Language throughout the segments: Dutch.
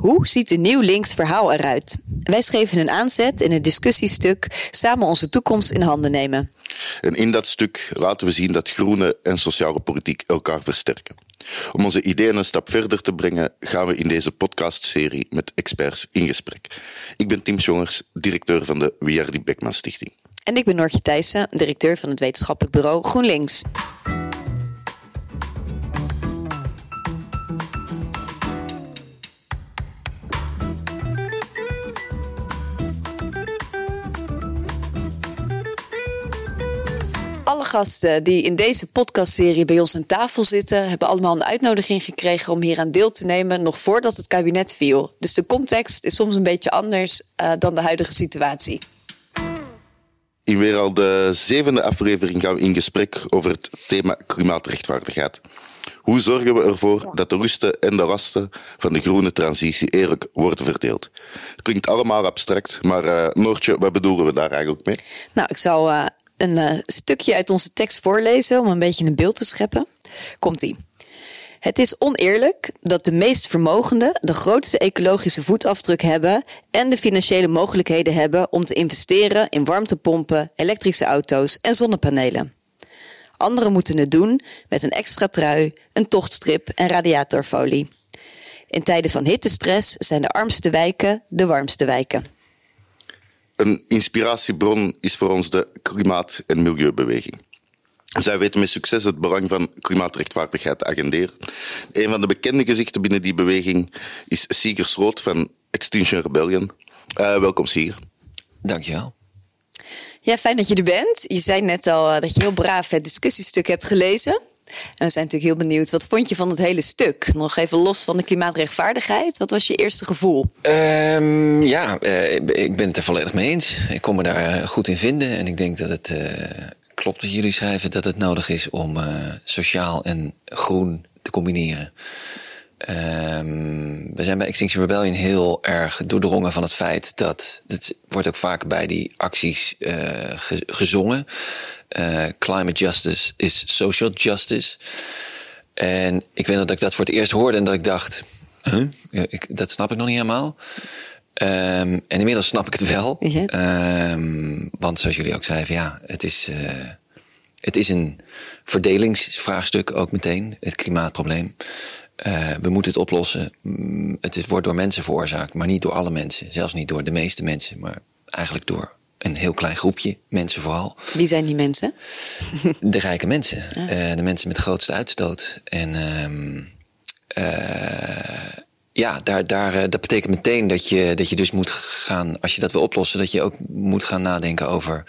Hoe ziet een nieuw links verhaal eruit? Wij schreven een aanzet in het discussiestuk Samen onze toekomst in handen nemen. En in dat stuk laten we zien dat groene en sociale politiek elkaar versterken. Om onze ideeën een stap verder te brengen, gaan we in deze podcastserie met experts in gesprek. Ik ben Tim Jongers, directeur van de Wierdi Beckman Stichting. En ik ben Noortje Thijssen, directeur van het wetenschappelijk bureau GroenLinks. gasten die in deze podcastserie bij ons aan tafel zitten, hebben allemaal een uitnodiging gekregen om hier aan deel te nemen, nog voordat het kabinet viel. Dus de context is soms een beetje anders eh, dan de huidige situatie. In weer al de zevende aflevering gaan we in gesprek over het thema klimaatrechtvaardigheid. Hoe zorgen we ervoor dat de rusten en de lasten van de groene transitie eerlijk worden verdeeld? Klinkt allemaal abstract, maar eh, Noortje, wat bedoelen we daar eigenlijk mee? Nou, ik zal een eh, stukje uit onze tekst voorlezen om een beetje een beeld te scheppen. Komt-ie. Het is oneerlijk dat de meest vermogenden de grootste ecologische voetafdruk hebben en de financiële mogelijkheden hebben om te investeren in warmtepompen, elektrische auto's en zonnepanelen. Anderen moeten het doen met een extra trui, een tochtstrip en radiatorfolie. In tijden van hittestress zijn de armste wijken de warmste wijken een inspiratiebron is voor ons de klimaat- en milieubeweging. Zij weten met succes het belang van klimaatrechtvaardigheid te agenderen. Een van de bekende gezichten binnen die beweging is Sieger Rood van Extinction Rebellion. Eh, welkom, Sieger. Dankjewel. Ja, fijn dat je er bent. Je zei net al eh, dat je heel braaf het discussiestuk hebt gelezen. En we zijn natuurlijk heel benieuwd. Wat vond je van het hele stuk? Nog even los van de klimaatrechtvaardigheid. Wat was je eerste gevoel? Ehm, ja, eh, ik ben het er volledig mee eens. Ik kon me daar eh, goed in vinden. En ik denk dat het. Eh, klopt wat jullie schrijven dat het nodig is om sociaal en groen te combineren. Ehm, we zijn bij Extinction Rebellion heel erg doordrongen van het feit dat. Het wordt ook vaak bij die acties eh, gezongen. Eh, climate justice is social justice. En ik weet dat ik dat voor het eerst hoorde en dat ik dacht. Huh? Ik, dat snap ik nog niet helemaal. Ehm, en inmiddels snap ik het wel. Ehm, want zoals jullie ook zeiden, ja, het is. Eh, het is een verdelingsvraagstuk ook meteen, het klimaatprobleem. Eh, we moeten het oplossen. Mm, het wordt door mensen veroorzaakt, maar niet door alle mensen. Zelfs niet door de meeste mensen, maar eigenlijk door een heel klein groepje mensen vooral. Wie zijn die mensen? De rijke mensen. Ah. Eh, de mensen met de grootste uitstoot. En ehm, eh, ja, daar, daar, dat betekent meteen dat je, dat je dus moet gaan, als je dat wil oplossen, dat je ook moet gaan nadenken over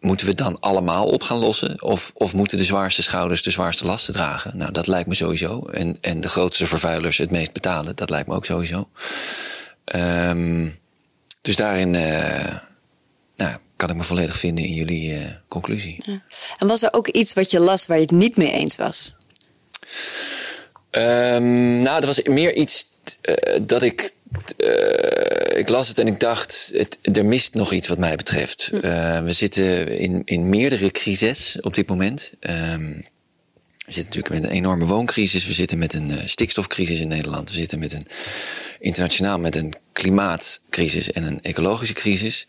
moeten we dan allemaal op gaan lossen? Of, of moeten de zwaarste schouders de zwaarste lasten dragen? Nou, dat lijkt me sowieso. En, en de grootste vervuilers het meest betalen, dat lijkt me ook sowieso. Ehm, dus daarin eh, nou, kan ik me volledig vinden in jullie eh, conclusie. Ja. En was er ook iets wat je las waar je het niet mee eens was? Um, nou, er was meer iets eh, dat ik eh, ik las het en ik dacht, het, er mist nog iets wat mij betreft. Hm. Eh, we zitten in, in meerdere crises op dit moment. Ehm, we zitten natuurlijk met een enorme wooncrisis. We zitten met een eh, stikstofcrisis in Nederland. We zitten met een internationaal met een klimaatcrisis en een ecologische crisis.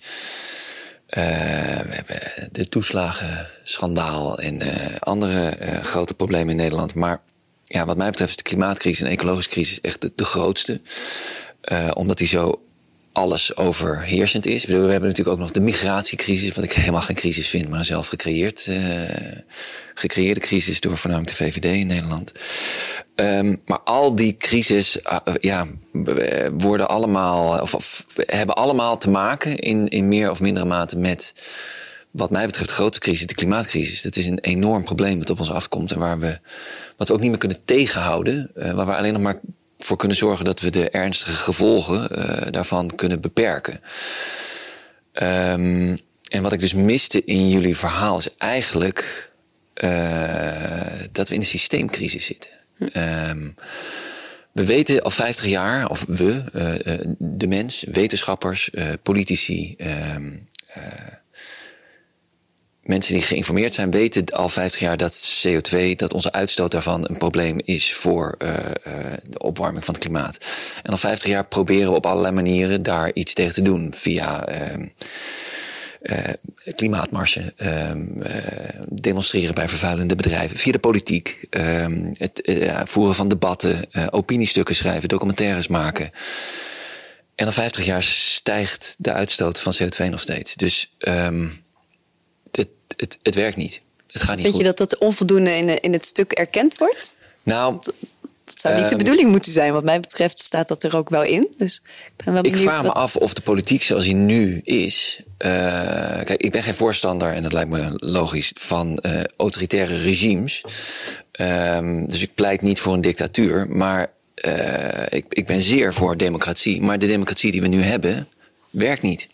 We hebben de toeslagenschandaal en andere grote problemen in Nederland. Maar ja, wat mij betreft is de klimaatcrisis en de ecologische crisis echt de grootste. Eh, omdat hij zo alles overheersend is. Ik bedoel, we hebben natuurlijk ook nog de migratiecrisis, wat ik helemaal geen crisis vind, maar zelf gecreëerd. Eh, gecreëerde crisis door voornamelijk de VVD in Nederland. Ehm, maar al die crisis eh, ja, worden allemaal, of, hebben allemaal te maken in, in meer of mindere mate met, wat mij betreft, de grote crisis, de klimaatcrisis. Dat is een enorm probleem dat op ons afkomt en waar we, wat we ook niet meer kunnen tegenhouden, waar we alleen nog maar voor kunnen zorgen dat we de ernstige gevolgen eh, daarvan kunnen beperken. Ehm, en wat ik dus miste in jullie verhaal is eigenlijk eh, dat we in een systeemcrisis zitten. Ehm, we weten al 50 jaar, of we, eh, de mens, wetenschappers, politici, ehm, mensen die geïnformeerd zijn, weten al 50 jaar dat CO2, dat onze uitstoot daarvan een probleem is voor uh, de opwarming van het klimaat. En al 50 jaar proberen we op allerlei manieren daar iets tegen te doen. Via uh, klimaatmarsen, ehm, demonstreren bij vervuilende bedrijven, via de politiek, ehm, het voeren van debatten, opiniestukken schrijven, documentaires maken. En al 50 jaar stijgt de uitstoot van CO2 nog steeds. Dus um, het, het, werkt niet. Het gaat niet Vind goed. je dat dat onvoldoende in, in het stuk erkend wordt? Nou, dat zou niet de um, bedoeling moeten zijn. Wat mij betreft staat dat er ook wel in. Dus ik ben wel Ik benieuwd. vraag me af of de politiek zoals die nu is. eh, kijk, ik ben geen voorstander, en dat lijkt me logisch, van eh, autoritaire regimes. Ehm, dus ik pleit niet voor een dictatuur. Maar eh, ik, ik ben zeer voor democratie. Maar de democratie die we nu hebben, werkt niet.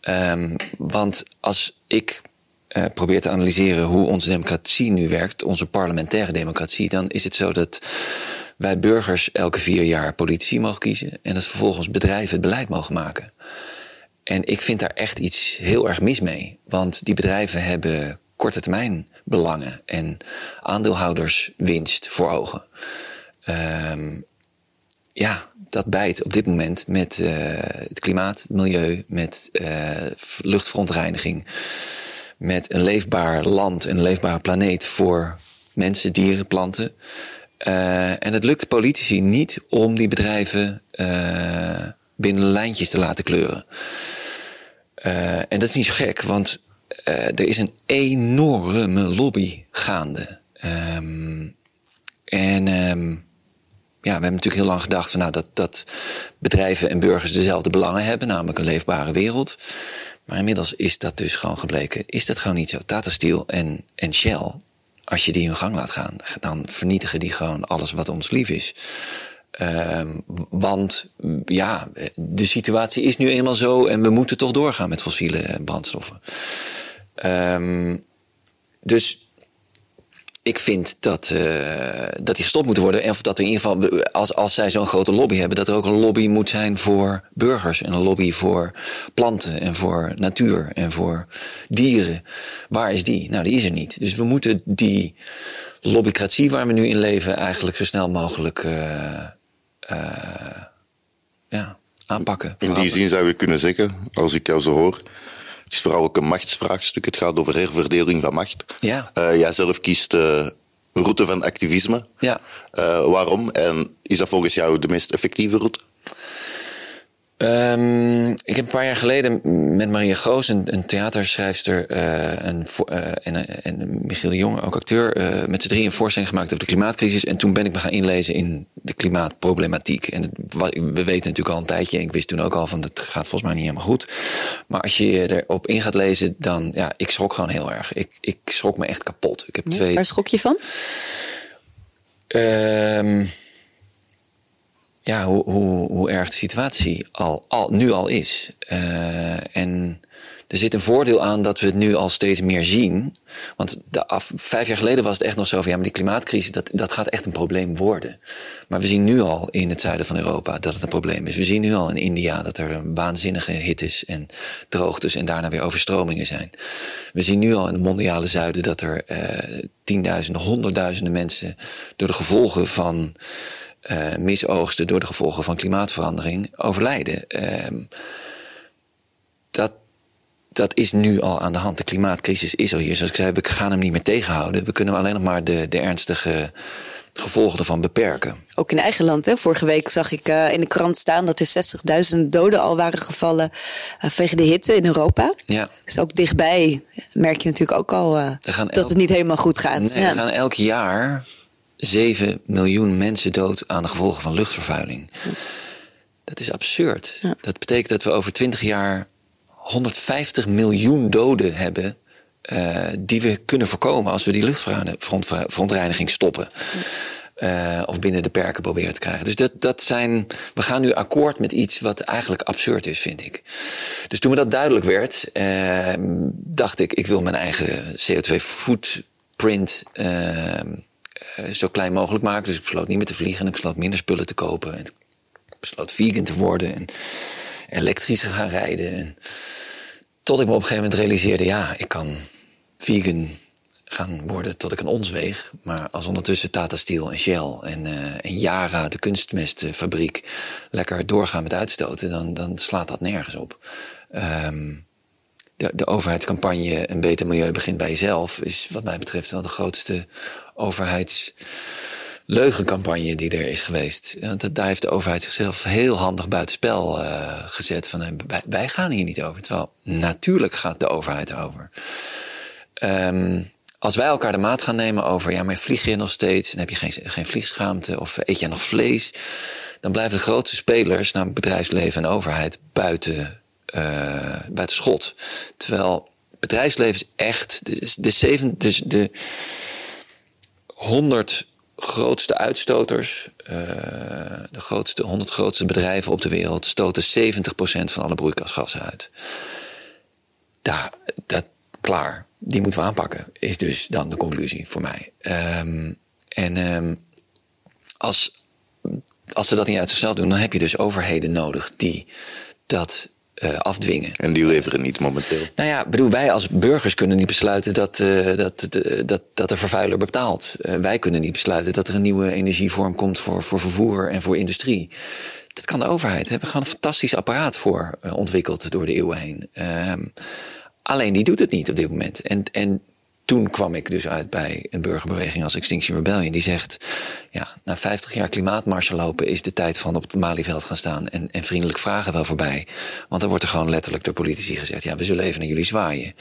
Ehm, want als ik eh, probeer te analyseren hoe onze democratie nu werkt, onze parlementaire democratie, dan is het zo dat wij burgers elke vier jaar politici mogen kiezen en dat vervolgens bedrijven het beleid mogen maken. En ik vind daar echt iets heel erg mis mee. Want die bedrijven hebben korte termijn belangen en aandeelhouderswinst voor ogen. Ehm, ja, dat bijt op dit moment met eh, het klimaat, milieu, met eh, luchtverontreiniging, met een leefbaar land en een leefbare planeet voor mensen, dieren, planten. Eh, en het lukt politici niet om die bedrijven eh, binnen lijntjes te laten kleuren. Eh, en dat is niet zo gek, want er is een enorme lobby gaande. Ehm, en ehm, ja, we hebben natuurlijk heel lang gedacht van, nou, dat, dat bedrijven en burgers dezelfde belangen hebben, namelijk een leefbare wereld. Maar inmiddels is dat dus gewoon gebleken, is dat gewoon niet zo. Tata Steel en, en Shell, als je die hun gang laat gaan, dan vernietigen die gewoon alles wat ons lief is. Ehm, want ja, de situatie is nu eenmaal zo en we moeten toch doorgaan met fossiele brandstoffen. Ehm, dus ik vind dat, eh, dat die gestopt moeten worden. En of dat er in ieder geval, als, als zij zo'n grote lobby hebben, dat er ook een lobby moet zijn voor burgers. En een lobby voor planten en voor natuur en voor dieren. Waar is die? Nou, die is er niet. Dus we moeten die lobbycratie waar we nu in leven eigenlijk zo snel mogelijk eh, eh, ja, aanpakken. In die zin zou je kunnen zeggen, als ik jou zo hoor, het is vooral ook een machtsvraagstuk. Het gaat over herverdeling van macht. Ja. Eh, jij zelf kiest de route van activisme. Ja. Eh, waarom? En is dat volgens jou de meest effectieve route? Ehm, ik heb een paar jaar geleden met Maria Goos, een, een theaterschrijfster, eh, een, vo- eh, en, en Michiel de Jong, ook acteur, eh, met z'n drieën een voorstelling gemaakt over de klimaatcrisis. En toen ben ik me gaan inlezen in de klimaatproblematiek. En het, we weten natuurlijk al een tijdje, en ik wist toen ook al van het gaat volgens mij niet helemaal goed. Maar als je erop in gaat lezen, dan, ja, ik schrok gewoon heel erg. Ik, ik schrok me echt kapot. Ik heb twee Waar schrok je van? Ehm, ja, hoe, hoe, hoe erg de situatie al, al, nu al is. Eh, en er zit een voordeel aan dat we het nu al steeds meer zien. Want de af, vijf jaar geleden was het echt nog zo van... ja, maar die klimaatcrisis, dat, dat gaat echt een probleem worden. Maar we zien nu al in het zuiden van Europa dat het een probleem is. We zien nu al in India dat er een waanzinnige hittes en droogtes... en daarna weer overstromingen zijn. We zien nu al in het mondiale zuiden dat er eh, tienduizenden, honderdduizenden mensen... door de gevolgen van eh, misoogsten, door de gevolgen van klimaatverandering overlijden. Ehm, dat, dat is nu al aan de hand. De klimaatcrisis is al hier. Zoals ik zei, we gaan hem niet meer tegenhouden. We kunnen alleen nog maar de, de ernstige gevolgen ervan beperken. Ook in eigen land. Hè? Vorige week zag ik eh, in de krant staan dat er 60.000 doden al waren gevallen eh, vanwege de hitte in Europa. Ja. Dus ook dichtbij merk je natuurlijk ook al dat elk- het niet helemaal goed gaat. Nee, Ja. er gaan elk jaar 7 miljoen mensen dood aan de gevolgen van luchtvervuiling. Dat is absurd. Ja. Dat betekent dat we over 20 jaar 150 miljoen doden hebben. eh, die we kunnen voorkomen als we die luchtverontreiniging stoppen. Eh, of binnen de perken proberen te krijgen. Dus dat, dat zijn. We gaan nu akkoord met iets wat eigenlijk absurd is, vind ik. Dus toen me dat duidelijk werd, eh, dacht ik: ik wil mijn eigen CO2-footprint eh, eh, zo klein mogelijk maken. Dus ik besloot niet meer te vliegen en ik besloot minder spullen te kopen. En ik besloot vegan te worden en elektrisch te gaan rijden. En tot ik me op een gegeven moment realiseerde: ja, ik kan vegan gaan worden tot ik een ons weeg. Maar als ondertussen Tata Steel en Shell en, uh, en Yara, de kunstmestfabriek, lekker doorgaan met uitstoten, dan, dan slaat dat nergens op. Um, de, de overheidscampagne Een beter milieu begint bij jezelf is wat mij betreft wel de grootste overheidsleugencampagne die er is geweest. Want daar heeft de overheid zichzelf heel handig buitenspel uh, gezet. Van wij, wij, gaan hier niet over. Terwijl natuurlijk gaat de overheid over. Um, als wij elkaar de maat gaan nemen over, ja, maar vlieg je nog steeds en heb je geen, geen vliegschaamte of eet je nog vlees, dan blijven de grootste spelers, namelijk bedrijfsleven en overheid, buiten, uh, buiten schot. Terwijl bedrijfsleven is echt de, de, dus de 100 grootste uitstoters, uh, de grootste, 100 grootste bedrijven op de wereld, stoten 70% van alle broeikasgassen uit. Daar, dat, klaar die moeten we aanpakken, is dus dan de conclusie voor mij. Um, en um, als, als ze dat niet uit zichzelf doen, dan heb je dus overheden nodig die dat uh, afdwingen. En die leveren niet momenteel. Nou ja, bedoel, wij als burgers kunnen niet besluiten dat, uh, dat, dat, dat de vervuiler betaalt. wij kunnen niet besluiten dat er een nieuwe energievorm komt voor, voor vervoer en voor industrie. Dat kan de overheid. Daar hebben we gewoon een fantastisch apparaat voor ontwikkeld door de eeuwen heen. Ehm, Alleen die doet het niet op dit moment. En, en toen kwam ik dus uit bij een burgerbeweging als Extinction Rebellion. Die zegt, ja, na 50 jaar klimaatmarsen lopen is de tijd van op het Malieveld gaan staan en, en vriendelijk vragen wel voorbij. Want dan wordt er gewoon letterlijk door politici gezegd, ja, we zullen even naar jullie zwaaien.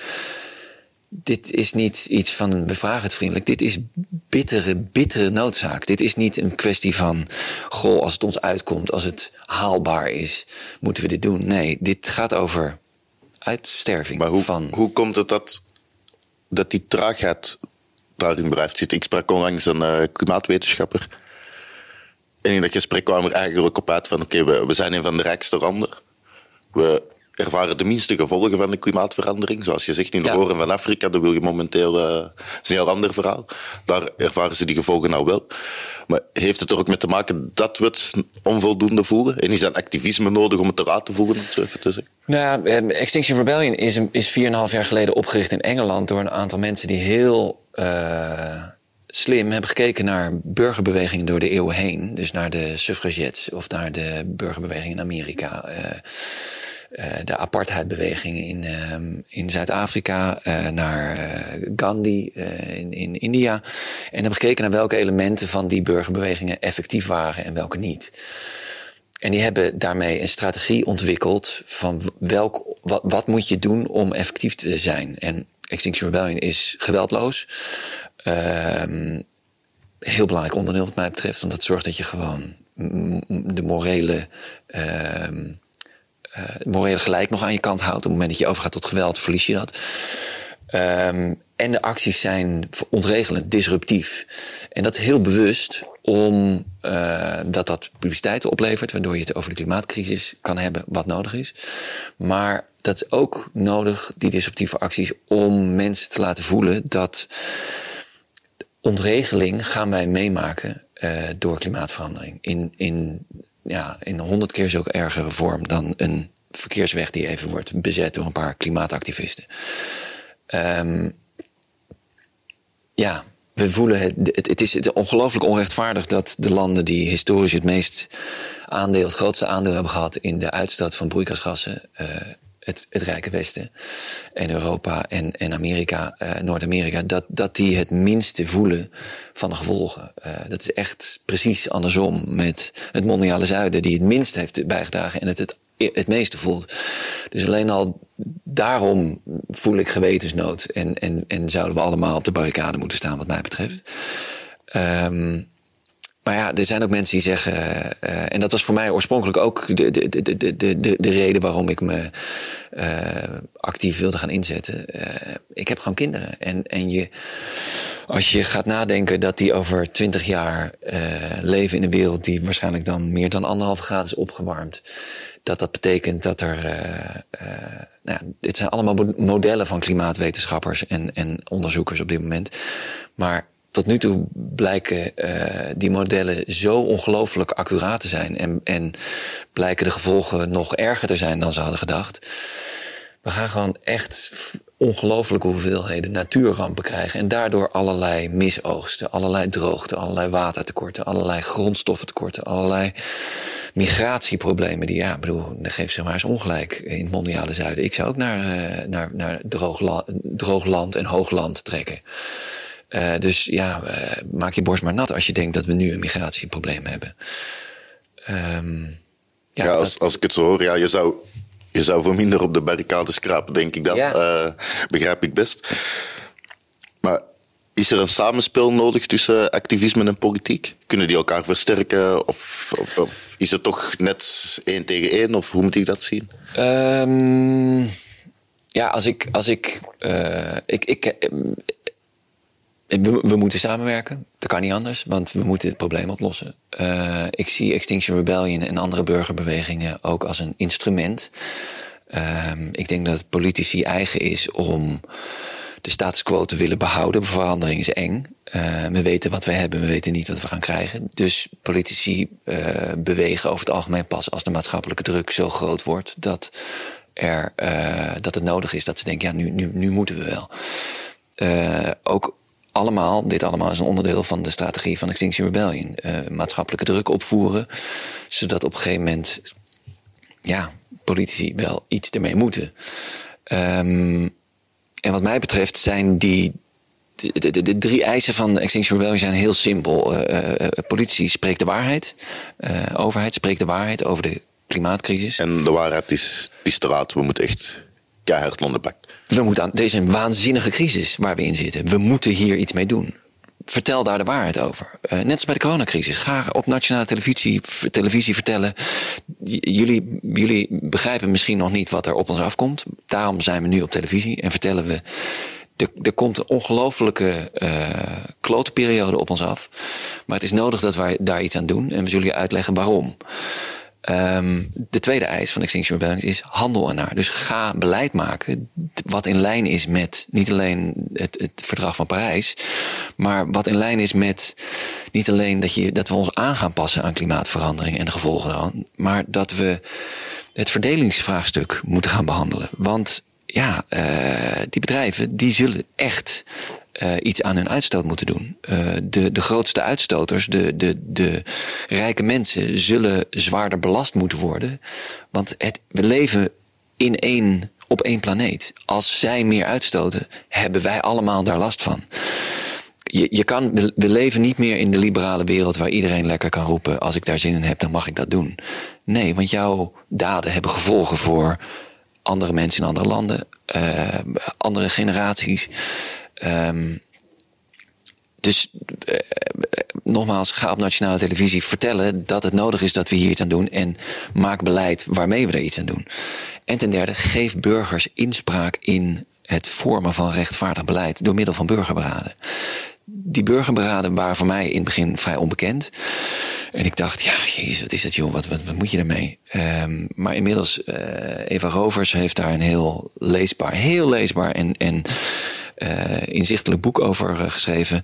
Dit is niet iets van, we vragen het vriendelijk. Dit is bittere, bittere noodzaak. Dit is niet een kwestie van, goh, als het ons uitkomt, als het haalbaar is, moeten we dit doen. Nee, dit gaat over uitsterving. Maar hoe, van... hoe komt het dat, dat die traagheid daarin blijft zitten? Ik sprak onlangs een uh, klimaatwetenschapper. En in dat gesprek kwam er eigenlijk op uit van... oké, we, we zijn een van de rijkste landen. We ervaren de minste gevolgen van de klimaatverandering. Zoals je zegt, in de ja. van Afrika, dat wil je momenteel... Uh, is een heel ander verhaal. Daar ervaren ze die gevolgen nou wel. Maar heeft het er ook mee te maken dat we het onvoldoende voelen? En is dat activisme nodig om het te laten voelen, om het even te zeggen? Nou, Extinction Rebellion is, is 4,5 jaar geleden opgericht in Engeland door een aantal mensen die heel uh, slim hebben gekeken naar burgerbewegingen door de eeuwen heen. Dus naar de suffragettes of naar de burgerbeweging in Amerika. Uh, de apartheidbewegingen in, uh, in Zuid-Afrika, uh, naar Gandhi in, in India. En hebben gekeken naar welke elementen van die burgerbewegingen effectief waren en welke niet. En die hebben daarmee een strategie ontwikkeld van welk, wat, wat moet je doen om effectief te zijn. En Extinction Rebellion is geweldloos. Ehm, heel belangrijk onderdeel wat mij betreft, want dat zorgt dat je gewoon de morele ehm, uh, morele gelijk nog aan je kant houdt. Op het moment dat je overgaat tot geweld, verlies je dat. Um, en de acties zijn ontregelend, disruptief. En dat heel bewust, om uh, dat dat publiciteit oplevert, waardoor je het over de klimaatcrisis kan hebben, wat nodig is. Maar dat is ook nodig, die disruptieve acties, om mensen te laten voelen dat ontregeling gaan wij meemaken uh, door klimaatverandering. In, in ja, in honderd keer zo ergere vorm dan een verkeersweg die even wordt bezet door een paar klimaatactivisten. Um, ja, we voelen het, het, het is ongelooflijk onrechtvaardig dat de landen die historisch het meest aandeel, het grootste aandeel hebben gehad in de uitstoot van broeikasgassen, uh, het, het Rijke Westen en Europa en, en Amerika, uh, Noord-Amerika, dat, dat die het minste voelen van de gevolgen. Uh, dat is echt precies andersom met het mondiale zuiden, die het minst heeft bijgedragen en het het, het meeste voelt. Dus alleen al daarom voel ik gewetensnood en, en, en zouden we allemaal op de barricade moeten staan, wat mij betreft. Um, maar ja, er zijn ook mensen die zeggen, uh, en dat was voor mij oorspronkelijk ook de, de, de, de, de, de reden waarom ik me uh, actief wilde gaan inzetten. Uh, ik heb gewoon kinderen. En, en je, als je gaat nadenken dat die over twintig jaar leven in een wereld die waarschijnlijk dan meer dan anderhalve graden is opgewarmd. Dat dat betekent dat er, nou, dit zijn allemaal modellen van klimaatwetenschappers en, en onderzoekers op dit moment. Maar tot nu toe blijken uh, die modellen zo ongelooflijk accuraat te zijn. En, en blijken de gevolgen nog erger te zijn dan ze hadden gedacht. We gaan gewoon echt ongelooflijke hoeveelheden natuurrampen krijgen. En daardoor allerlei misoogsten, allerlei droogte, allerlei watertekorten, allerlei grondstoffentekorten, allerlei migratieproblemen. Die, ja, bedoel, dan geeft zeg maar eens ongelijk in het mondiale zuiden. Ik zou ook naar, uh, naar, naar droog, droog land en hoogland trekken. Uh, dus ja, uh, maak je borst maar nat als je denkt dat we nu een migratieprobleem hebben. Um, ja, ja als, dat... als ik het zo hoor, ja, je zou je zou voor minder op de barricades krapen, denk ik. Ja. Uh, begrijp ik best. Maar is er een samenspel nodig tussen activisme en politiek? Kunnen die elkaar versterken? Of, of, of is het toch net één tegen één? Of hoe moet ik dat zien? Um, ja, als ik. Als ik, uh, ik, ik we, we, moeten samenwerken. Dat kan niet anders, want we moeten het probleem oplossen. Uh, ik zie Extinction Rebellion en andere burgerbewegingen ook als een instrument. Uh, ik denk dat politici eigen is om de status quo te willen behouden. Verandering is eng. Uh, we weten wat we hebben, we weten niet wat we gaan krijgen. Dus politici bewegen over het algemeen pas als de maatschappelijke druk zo groot wordt dat, er, dat het nodig is dat ze denken: ja, nu, nu, nu moeten we wel. ook allemaal, dit allemaal is een onderdeel van de strategie van Extinction Rebellion. Uh, maatschappelijke druk opvoeren, zodat op een gegeven moment ja, politici wel iets ermee moeten. Um, en wat mij betreft zijn die. De, de, de, drie eisen van Extinction Rebellion zijn heel simpel. Uh, uh, politie spreekt de waarheid. overheid spreekt de waarheid over de klimaatcrisis. En de waarheid is, te laat. We moeten echt keihard onderpakken. We moeten aan, deze is een waanzinnige crisis waar we in zitten. We moeten hier iets mee doen. Vertel daar de waarheid over. Uh, net als bij de coronacrisis. Ga op nationale televisie, televisie vertellen. jullie, jullie begrijpen misschien nog niet wat er op ons afkomt. Daarom zijn we nu op televisie en vertellen we. Er, komt een ongelofelijke uh, op ons af. Maar het is nodig dat wij daar iets aan doen. En we zullen je uitleggen waarom. Um, de tweede eis van Extinction Rebellion is handel ernaar. Dus ga beleid maken wat in lijn is met niet alleen het, het, verdrag van Parijs, maar wat in lijn is met niet alleen dat, je, dat we ons aan gaan passen aan klimaatverandering en de gevolgen daarvan, maar dat we het verdelingsvraagstuk moeten gaan behandelen. Want ja, uh, die bedrijven die zullen echt uh, iets aan hun uitstoot moeten doen. Uh, de, de grootste uitstoters, de, de, de rijke mensen, zullen zwaarder belast moeten worden. Want het, we leven in één, op één planeet. Als zij meer uitstoten, hebben wij allemaal daar last van. Je, je kan, we, leven niet meer in de liberale wereld waar iedereen lekker kan roepen: als ik daar zin in heb, dan mag ik dat doen. Nee, want jouw daden hebben gevolgen voor andere mensen in andere landen, uh, andere generaties. Um, dus uh, nogmaals, ga op nationale televisie vertellen dat het nodig is dat we hier iets aan doen. En maak beleid waarmee we er iets aan doen. En ten derde, geef burgers inspraak in het vormen van rechtvaardig beleid door middel van burgerberaden. Die burgerberaden waren voor mij in het begin vrij onbekend. En ik dacht, ja, jezus, wat is dat joh, wat, wat, moet je ermee? Um, maar inmiddels, uh, Eva Rovers heeft daar een heel leesbaar, heel leesbaar en, en uh, inzichtelijk boek over uh, geschreven.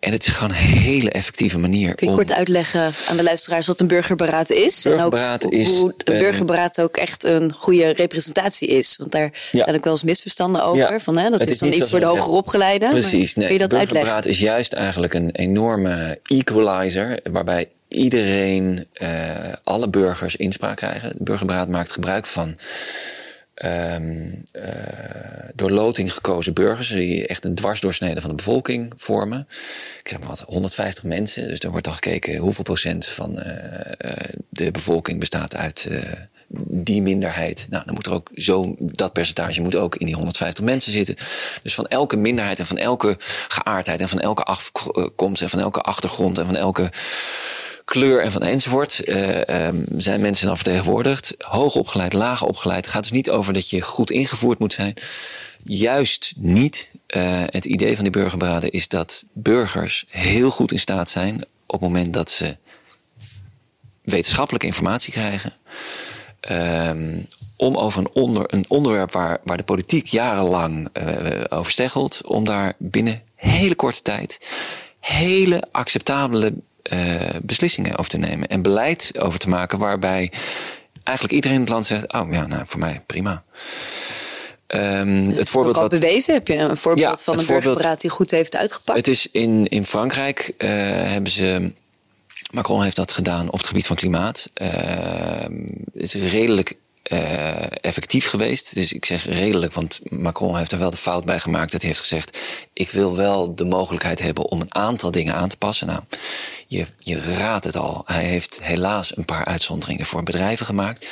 En het is gewoon een hele effectieve manier. Kun je om... kort uitleggen aan de luisteraars wat een burgerberaad is? Burgerberaad en ook is. Hoe een burgerberaad ook echt een goede representatie is. Want daar ja. zijn ook wel eens misverstanden over. Ja. Van, hè, dat het is dan iets voor de hoger opgeleiden. Precies. Nee, kun je dat burgerberaad uitleggen? is juist eigenlijk een enorme equalizer. Waarbij iedereen, uh, alle burgers inspraak krijgen. De burgerberaad maakt gebruik van um, uh, door loting gekozen burgers, die echt een dwarsdoorsnede van de bevolking vormen. Ik zeg maar wat, 150 mensen. Dus er wordt dan gekeken hoeveel procent van uh, de bevolking bestaat uit die minderheid. Nou, dan moet er ook zo, dat percentage moet ook in die 150 mensen zitten. Dus van elke minderheid en van elke geaardheid en van elke afkomst en van elke achtergrond en van elke kleur en van enzovoort. Uh, um, zijn mensen dan vertegenwoordigd. Hoog opgeleid, laag opgeleid. Het gaat dus niet over dat je goed ingevoerd moet zijn. Juist niet. Uh, het idee van die burgerberaden is dat burgers heel goed in staat zijn op het moment dat ze wetenschappelijke informatie krijgen. Um, om over een, onder, een onderwerp waar, waar de politiek jarenlang uh, over steggelt, om daar binnen hele korte tijd hele acceptabele uh, beslissingen over te nemen en beleid over te maken waarbij eigenlijk iedereen in het land zegt: Oh ja, nou voor mij prima. Ehm, het voorbeeld wat. bewezen heb je een voorbeeld Ja, van een burgerberaad die goed heeft uitgepakt. Het is in, in Frankrijk eh, hebben ze. Macron heeft dat gedaan op het gebied van klimaat. Ehm, het is redelijk eh, effectief geweest. Dus ik zeg redelijk, want Macron heeft er wel de fout bij gemaakt dat hij heeft gezegd: Ik wil wel de mogelijkheid hebben om een aantal dingen aan te passen. Nou, je, je raadt het al. Hij heeft helaas een paar uitzonderingen voor bedrijven gemaakt.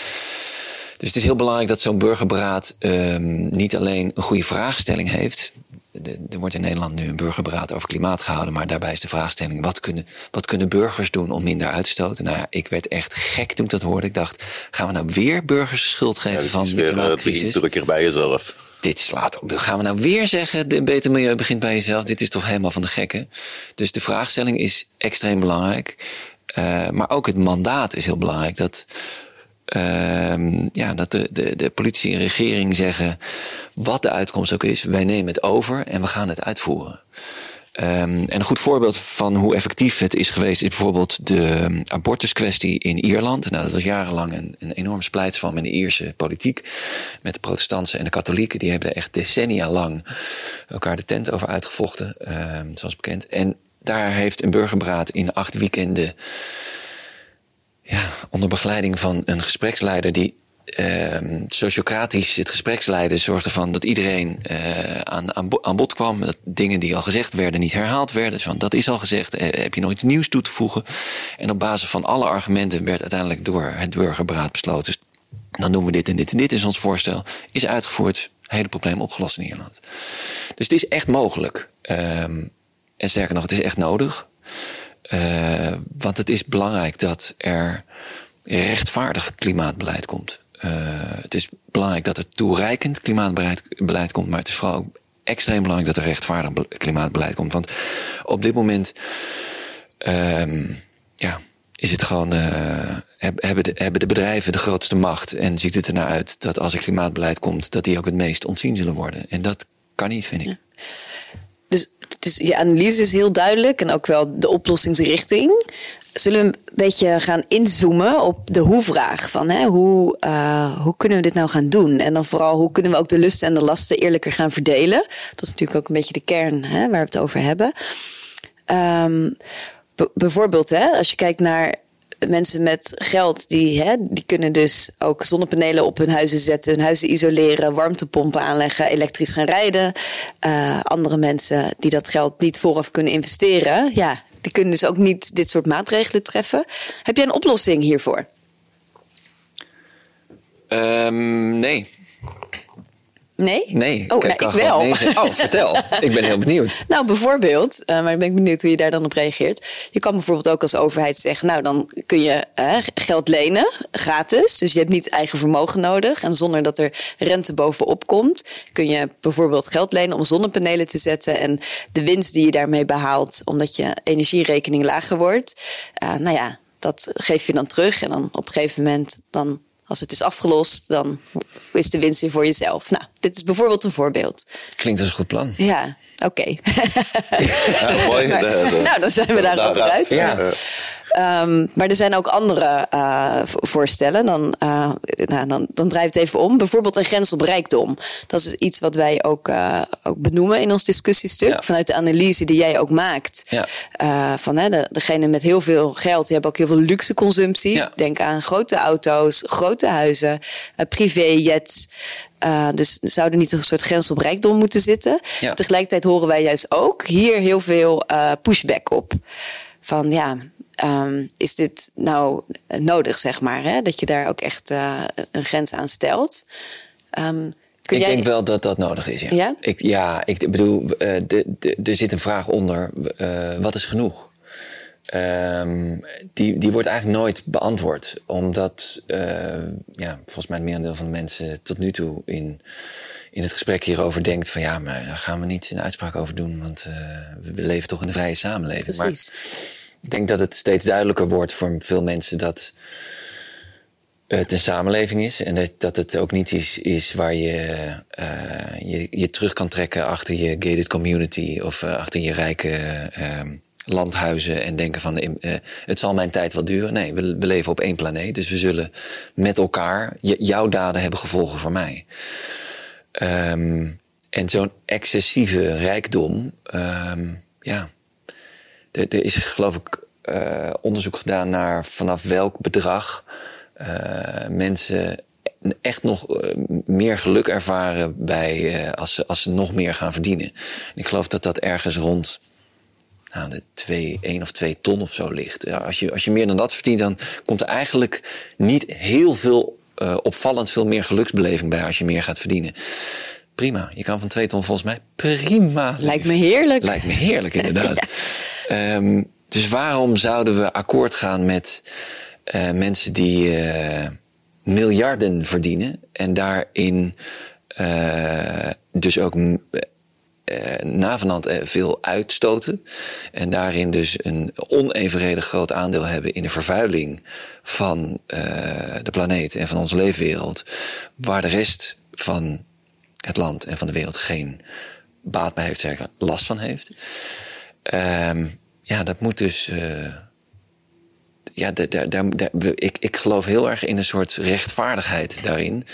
Dus het is heel belangrijk dat zo'n burgerberaad ehm, niet alleen een goede vraagstelling heeft. Er wordt in Nederland nu een burgerberaad over klimaat gehouden, maar daarbij is de vraagstelling: wat kunnen, wat kunnen burgers doen om minder uit te stoten? Nou ja, ik werd echt gek toen ik dat hoorde. Ik dacht: gaan we nou weer burgers schuld geven Het van de eh, het klimaatcrisis? begint drukker bij jezelf. dit slaat op. Gaan we nou weer zeggen, de beter milieu begint bij jezelf? Dit is toch helemaal van de gekken? Dus de vraagstelling is extreem belangrijk. Eh, maar ook het mandaat is heel belangrijk. Dat, ja, dat de, de, de politie en regering zeggen, wat de uitkomst ook is, wij nemen het over en we gaan het uitvoeren. Ehm, en een goed voorbeeld van hoe effectief het is geweest, is bijvoorbeeld de abortuskwestie in Ierland. Nou, dat was jarenlang een, een enorm splijtswam in de Ierse politiek. Met de protestanten en de katholieken. Die hebben er echt decennia lang elkaar de tent over uitgevochten, ehm, zoals bekend. En daar heeft een burgerberaad in acht weekenden onder begeleiding van een gespreksleider die ehm sociocratisch het gespreksleiden zorgde ervan dat iedereen eh, aan, aan, bo- aan bod kwam. Dat dingen die al gezegd werden niet herhaald werden. Dus van, dat is al gezegd, eh, heb je nog iets nieuws toe te voegen? En op basis van alle argumenten werd uiteindelijk door het burgerberaad besloten. Dan doen we dit en dit en dit is ons voorstel. Is uitgevoerd, hele probleem opgelost in Ierland. Dus het is echt mogelijk. Ehm, en sterker nog, het is echt nodig. Eh, want het is belangrijk dat er rechtvaardig klimaatbeleid komt. Eh, het is belangrijk dat er toereikend klimaatbeleid beleid komt, maar het is vooral ook extreem belangrijk dat er rechtvaardig be- klimaatbeleid komt. Want op dit moment ehm, ja, is het gewoon, eh, heb- hebben, de, hebben de bedrijven de grootste macht en ziet het ernaar uit dat als er klimaatbeleid komt, dat die ook het meest ontzien zullen worden. En dat kan niet, vind ik. Dus is, je analyse is heel duidelijk en ook wel de oplossingsrichting. Zullen we een beetje gaan inzoomen op de hoe-vraag? Van, hè, hoe, eh, hoe kunnen we dit nou gaan doen? En dan vooral, hoe kunnen we ook de lusten en de lasten eerlijker gaan verdelen? Dat is natuurlijk ook een beetje de kern hè, waar we het over hebben. Ehm, bijvoorbeeld, hè, als je kijkt naar mensen met geld, die, hè, die kunnen dus ook zonnepanelen op hun huizen zetten, hun huizen isoleren, warmtepompen aanleggen, elektrisch gaan rijden. Eh, andere mensen die dat geld niet vooraf kunnen investeren, ja, die kunnen dus ook niet dit soort maatregelen treffen. Heb jij een oplossing hiervoor? Ehm, nee. Nee? Nee. Oh, ik nou, wel. nee. Oh, vertel. ik ben heel benieuwd. Nou, bijvoorbeeld, eh, maar ik ben benieuwd hoe je daar dan op reageert. Je kan bijvoorbeeld ook als overheid zeggen, nou dan kun je geld lenen, gratis. Dus je hebt niet eigen vermogen nodig. En zonder dat er rente bovenop komt, kun je bijvoorbeeld geld lenen om zonnepanelen te zetten. En de winst die je daarmee behaalt, omdat je energierekening lager wordt, eh, nou ja, dat geef je dan terug. En dan op een gegeven moment, dan, als het is afgelost, dan is de winst weer voor jezelf. Nou, dit is bijvoorbeeld een voorbeeld. Klinkt als een goed plan. Ja, oké. Ja, mooi. Maar- De- de- nou, dan zijn we daarover daaruit. uit. Ja. Eh, Ehm, maar er zijn ook andere eh, vo- voorstellen. Dan, eh, nou, dan, dan draai ik het even om. Bijvoorbeeld een grens op rijkdom. Dat is iets wat wij ook, eh, ook benoemen in ons discussiestuk. Ja. Vanuit de analyse die jij ook maakt. Ja. Eh, van hè, de, degene met heel veel geld, die hebben ook heel veel luxe consumptie. Ja. Denk aan grote auto's, grote huizen, eh, privéjets. Eh, dus zou er niet een soort grens op rijkdom moeten zitten. Ja. Tegelijkertijd horen wij juist ook hier heel veel eh, pushback op. Van ja, ehm, is dit nou nodig, zeg maar? Hè? Dat je daar ook echt eh, een grens aan stelt. Ehm, kun ik jij... denk wel dat dat nodig is. Ja, Ja? Ik, ja ik bedoel, er zit een vraag onder: wat is genoeg? Ehm, die, die wordt eigenlijk nooit beantwoord, omdat eh, ja, volgens mij het merendeel van de mensen tot nu toe in, in het gesprek hierover denkt: van ja, maar daar gaan we niet een uitspraak over doen, want eh, we leven toch in een vrije samenleving. Precies. Maar ik denk dat het steeds duidelijker wordt voor veel mensen dat het een samenleving is. En dat, dat het ook niet is, is waar je, eh, je je terug kan trekken achter je gated community of achter je rijke ehm, landhuizen en denken van eh, het zal mijn tijd wel duren. Nee, we, we leven op één planeet, dus we zullen met elkaar, jouw daden hebben gevolgen voor mij. Ehm, en zo'n excessieve rijkdom, ehm, ja, er, er, is geloof ik uh, onderzoek gedaan naar vanaf welk bedrag uh, mensen echt nog meer geluk ervaren bij als, ze, als ze nog meer gaan verdienen. En ik geloof dat dat ergens rond nou, de twee, één of twee ton of zo ligt. Ja, als, je, als je meer dan dat verdient, dan komt er eigenlijk niet heel veel opvallend veel meer geluksbeleving bij als je meer gaat verdienen prima. Je kan van twee ton volgens mij prima. Lijkt me heerlijk. Lijkt me heerlijk, inderdaad. ja. um, dus waarom zouden we akkoord gaan met uh, mensen die uh, miljarden verdienen en daarin uh, dus ook navenant veel uitstoten en daarin dus een onevenredig groot aandeel hebben in de vervuiling van de planeet en van onze leefwereld, waar de rest van het land en van de wereld geen baat bij heeft, zeggen, last van heeft. Um, ja, dat moet dus. Uh, ja, daar, ik, ik geloof heel erg in een soort rechtvaardigheid daarin.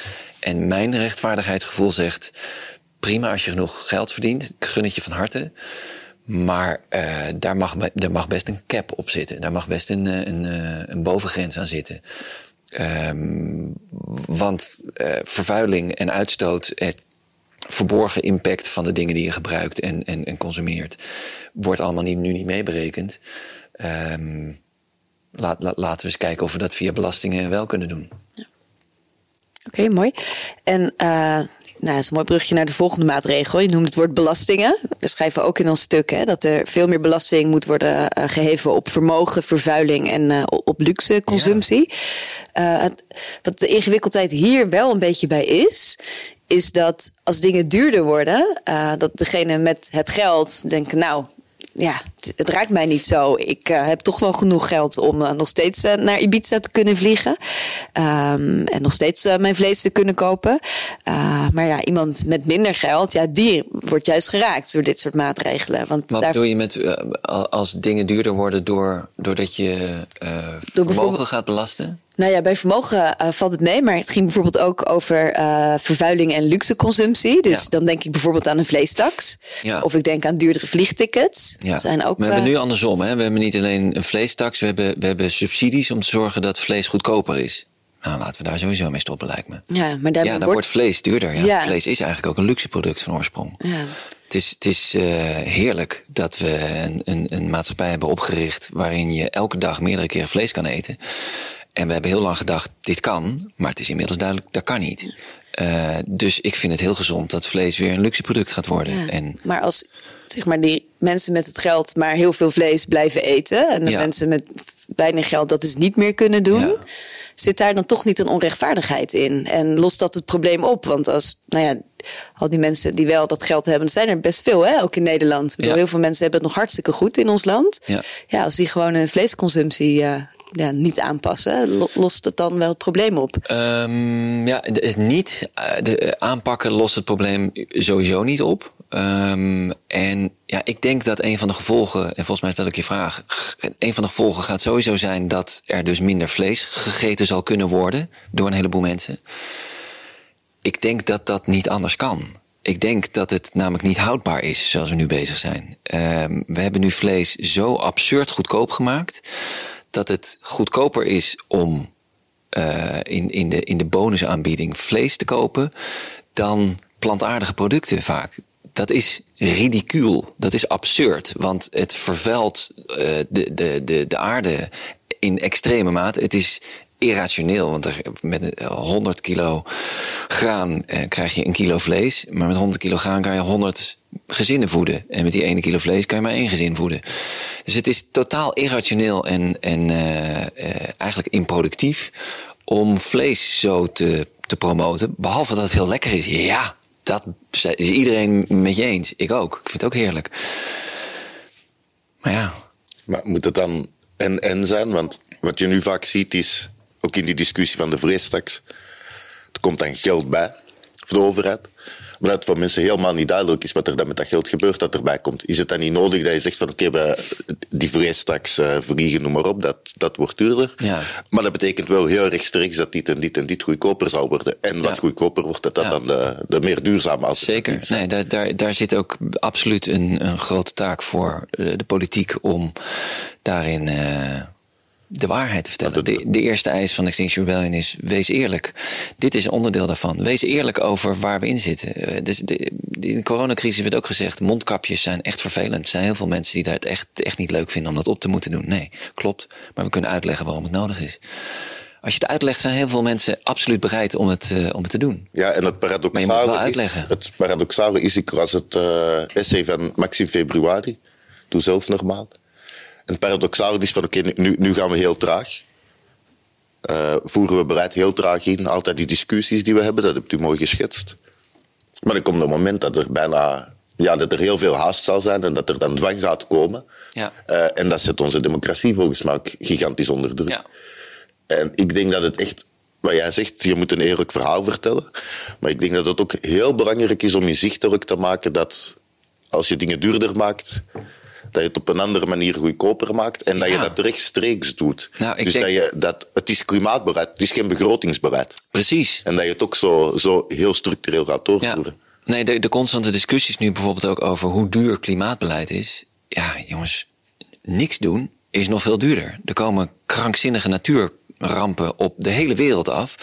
En mijn rechtvaardigheidsgevoel zegt: prima als je genoeg geld verdient, gun het je van harte. Maar uh, daar, mag, daar mag best een cap op zitten. Daar mag best een, eh, een, een bovengrens aan zitten. Um, want uh, vervuiling en uitstoot, het verborgen impact van de dingen die je gebruikt en, en, en consumeert, wordt allemaal nu niet meeberekend. Um, laat, laat, laten we eens kijken of we dat via belastingen wel kunnen doen. Ja. Oké, mooi. En uh, nou, dat is een mooi brugje naar de volgende maatregel. Je noemt het woord belastingen. We schrijven ook in ons stuk hè, dat er veel meer belasting moet worden uh, geheven op vermogen, vervuiling en uh, op luxe consumptie. Ja. wat de ingewikkeldheid hier wel een beetje bij is, is dat als dingen duurder worden, dat degene met het geld denken, nou, ja, het raakt mij niet zo. Ik uh, heb toch wel genoeg geld om uh, nog steeds uh, naar Ibiza te kunnen vliegen. Um, en nog steeds mijn vlees te kunnen kopen. maar ja, iemand met minder geld, ja, die wordt juist geraakt door dit soort maatregelen. Want Wat daar... doe je met als dingen duurder worden door, doordat je door vermogen gaat belasten? Nou ja, bij vermogen uh, valt het mee, maar het ging bijvoorbeeld ook over uh, vervuiling en luxe consumptie. Dus ja. dan denk ik bijvoorbeeld aan een vleestaks. Ja. Of ik denk aan duurdere vliegtickets. Ja. Zijn ook, maar we hebben nu andersom. Hè? We hebben niet alleen een vleestaks, we hebben, we hebben subsidies om te zorgen dat vlees goedkoper is. Nou, laten we daar sowieso mee stoppen, lijkt me. Ja, maar ja, dan wordt... wordt vlees duurder. Ja. ja. Vlees is eigenlijk ook een luxe product van oorsprong. Ja. Het is, het is uh, heerlijk dat we een, een, een maatschappij hebben opgericht waarin je elke dag meerdere keren vlees kan eten. En we hebben heel lang gedacht, dit kan, maar het is inmiddels duidelijk, dat kan niet. Uh, dus ik vind het heel gezond dat vlees weer een luxe product gaat worden. Ja, en, maar als zeg maar, die mensen met het geld maar heel veel vlees blijven eten... en de ja. mensen met weinig geld dat dus niet meer kunnen doen... Ja. zit daar dan toch niet een onrechtvaardigheid in? En lost dat het probleem op? Want als, nou ja, al die mensen die wel dat geld hebben... dat zijn er best veel, hè, ook in Nederland. Ik bedoel, Heel veel mensen hebben het nog hartstikke goed in ons land. Ja, als die gewoon een vleesconsumptie... Uh, niet aanpassen, lost het dan wel het probleem op? Um, ja, niet de aanpakken lost het probleem sowieso niet op. Um, en ja, ik denk dat een van de gevolgen, en volgens mij stel ik je vraag, een van de gevolgen gaat sowieso zijn dat er dus minder vlees gegeten zal kunnen worden door een heleboel mensen. Ik denk dat dat niet anders kan. Ik denk dat het namelijk niet houdbaar is zoals we nu bezig zijn. Um, we hebben nu vlees zo absurd goedkoop gemaakt dat het goedkoper is om uh, in, in, de, in de bonusaanbieding vlees te kopen dan plantaardige producten vaak. Dat is ridicuul. Dat is absurd. Want het vervuilt uh, de, de, de, de aarde in extreme mate. Het is irrationeel. Want er, met 100 kilo graan eh, krijg je een kilo vlees. Maar met 100 kilo graan kan je 100 gezinnen voeden. En met die ene kilo vlees kan je maar één gezin voeden. Dus het is totaal irrationeel en, en uh, uh, eigenlijk improductief om vlees zo te, te promoten. Behalve dat het heel lekker is. Ja, dat is iedereen met je eens. Ik ook. Ik vind het ook heerlijk. Maar ja. Maar moet het dan en-en zijn? Want wat je nu vaak ziet is, ook in die discussie van de vreestaks, er komt dan geld bij voor de overheid Maar dat het voor mensen helemaal niet duidelijk is wat er dan met dat geld gebeurt dat erbij komt. Is het dan niet nodig dat je zegt van oké, okay, die vrees straks uh, vliegen, noem maar op, dat, dat wordt duurder. Ja. Maar dat betekent wel heel rechtstreeks dat dit en dit en dit goedkoper zal worden. En wat Ja. goedkoper wordt, dat dat Ja. dan de, de meer duurzame alternatief Zeker. Nee, daar, daar, daar zit ook absoluut een, een grote taak voor eh, de politiek om daarin eh, de waarheid te vertellen. De, de eerste eis van Extinction Rebellion is: wees eerlijk. Dit is een onderdeel daarvan. Wees eerlijk over waar we in zitten. Eh, Dus de, in de coronacrisis werd ook gezegd: mondkapjes zijn echt vervelend. Er zijn heel veel mensen die daar het echt, echt niet leuk vinden om dat op te moeten doen. Nee, klopt. Maar we kunnen uitleggen waarom het nodig is. Als je het uitlegt, zijn heel veel mensen absoluut bereid om het, eh, om het te doen. Ja, en het paradoxale, is, het paradoxale is, ik las het eh, essay van Maxime Februari, doe zelf normaal. Het paradoxale is van, oké, nu, nu gaan we heel traag. Eh, voeren we beleid heel traag in, altijd die discussies die we hebben, dat hebt u mooi geschetst. Maar er komt een moment dat er bijna, ja, dat er heel veel haast zal zijn en dat er dan dwang gaat komen. Ja. Eh, en dat zet onze democratie volgens mij ook gigantisch onder druk. Ja. En ik denk dat het echt, wat jij zegt, je moet een eerlijk verhaal vertellen. Maar ik denk dat het ook heel belangrijk is om inzichtelijk te maken dat als je dingen duurder maakt, dat je het op een andere manier goedkoper maakt en dat je dat rechtstreeks doet. Nou, dus denk- dat je dat, het is klimaatbeleid, het is geen begrotingsbeleid. Precies. En dat je het ook zo, zo heel structureel gaat Ja. doorvoeren. Nee, de, de constante discussies nu bijvoorbeeld ook over hoe duur klimaatbeleid is. Ja, jongens, niks doen is nog veel duurder. Er komen krankzinnige natuurrampen op de hele wereld af.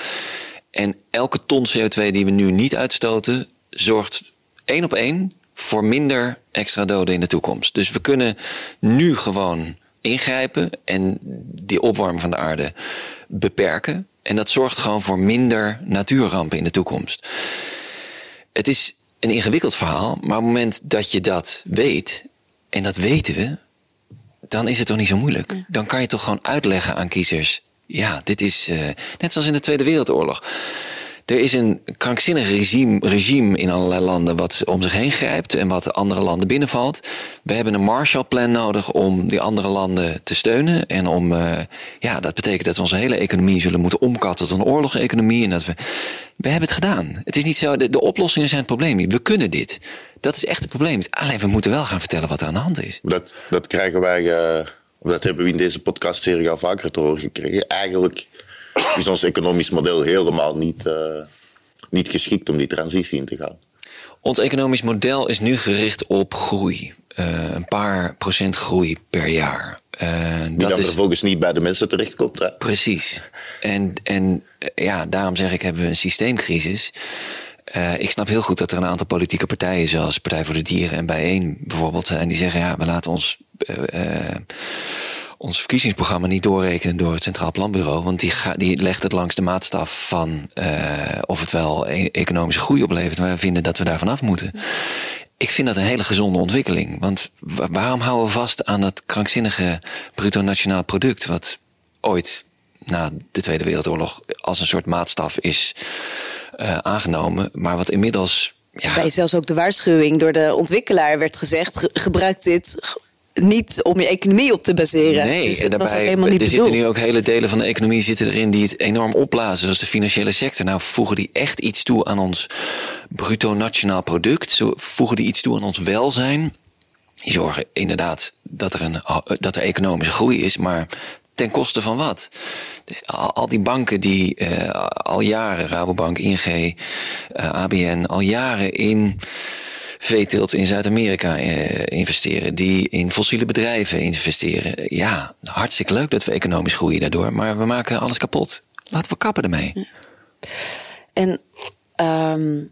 En elke ton CO2 die we nu niet uitstoten, zorgt één op één voor minder extra doden in de toekomst. Dus we kunnen nu gewoon ingrijpen en die opwarming van de aarde beperken. En dat zorgt gewoon voor minder natuurrampen in de toekomst. Het is een ingewikkeld verhaal, maar op het moment dat je dat weet, en dat weten we, dan is het toch niet zo moeilijk. Dan kan je toch gewoon uitleggen aan kiezers: ja, dit is eh, net zoals in de Tweede Wereldoorlog. Er is een krankzinnig regime, in allerlei landen wat om zich heen grijpt en wat andere landen binnenvalt. We hebben een Marshallplan nodig om die andere landen te steunen. En om, eh, ja, dat betekent dat we onze hele economie zullen moeten omkatten tot een oorlogseconomie. En dat we, we hebben het gedaan. Het is niet zo, de, oplossingen zijn het probleem niet. We kunnen dit. Dat is echt het probleem. Alleen we moeten wel gaan vertellen wat er aan de hand is. Dat, dat krijgen wij, eh, dat hebben we in deze podcastserie al vaker te horen gekregen. Eigenlijk is ons economisch model helemaal niet, eh, niet geschikt om die transitie in te gaan. Ons economisch model is nu gericht op groei. Eh, een paar procent groei per jaar. Eh, Die dat dan is vervolgens niet bij de mensen terechtkomt. Hè? precies. En, en ja, daarom zeg ik, hebben we een systeemcrisis. Ik snap heel goed dat er een aantal politieke partijen, zoals Partij voor de Dieren en Bijeen bijvoorbeeld, zijn die zeggen: ja, we laten ons. Ons verkiezingsprogramma niet doorrekenen door het Centraal Planbureau. Want die, die legt het langs de maatstaf van eh, of het wel e- economische groei oplevert. Wij vinden dat we daar vanaf moeten. Ik vind dat een hele gezonde ontwikkeling. Want wa- waarom houden we vast aan dat krankzinnige bruto nationaal product... wat ooit na de Tweede Wereldoorlog als een soort maatstaf is eh, aangenomen... maar wat inmiddels... Ja, Bij zelfs ook de waarschuwing door de ontwikkelaar werd gezegd: ge- gebruik dit niet om je economie op te baseren. Nee, dus en dat was ook daarbij helemaal niet er bedoeld. zitten nu ook hele delen van de economie zitten erin die het enorm opblazen, zoals de financiële sector. Nou, voegen die echt iets toe aan ons bruto nationaal product? Voegen die iets toe aan ons welzijn? Die zorgen inderdaad dat er, een, dat er economische groei is, maar ten koste van wat? Al die banken die eh, al jaren, Rabobank, ING, eh, ABN, al jaren in veeteelt in Zuid-Amerika eh, investeren, die in fossiele bedrijven investeren. Ja, hartstikke leuk dat we economisch groeien daardoor, maar we maken alles kapot. Laten we kappen ermee. En ehm,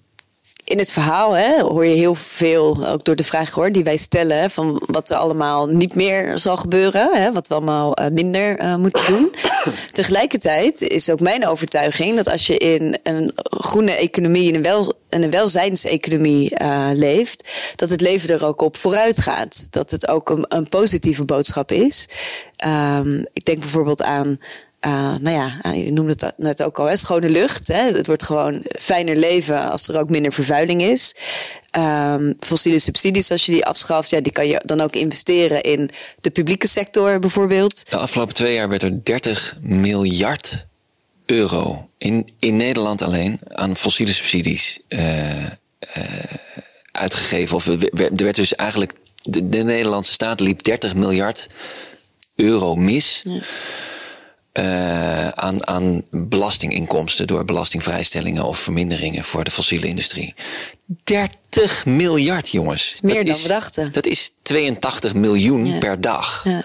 in het verhaal hè, hoor je heel veel, ook door de vraag hoor, die wij stellen, hè, van wat er allemaal niet meer zal gebeuren, hè, wat we allemaal eh, minder eh, moeten doen. Tegelijkertijd is ook mijn overtuiging dat als je in een groene economie, in een, wel, in een welzijnseconomie eh, leeft, dat het leven er ook op vooruit gaat. Dat het ook een, een positieve boodschap is. Ehm, ik denk bijvoorbeeld aan uh, nou ja, je noemde het net ook al, hè, schone lucht. Hè. Het wordt gewoon fijner leven als er ook minder vervuiling is. Um, fossiele subsidies, als je die afschaft, ja, die kan je dan ook investeren in de publieke sector bijvoorbeeld. De afgelopen twee jaar werd er 30 miljard euro in, in Nederland alleen aan fossiele subsidies uh, uitgegeven. Of er werd dus eigenlijk. De, de Nederlandse staat liep 30 miljard euro mis. Uh, aan, aan belastinginkomsten door belastingvrijstellingen of verminderingen voor de fossiele industrie. 30 miljard, jongens. Dat is meer dan we dachten. Dat is 82 miljoen per dag. Ja.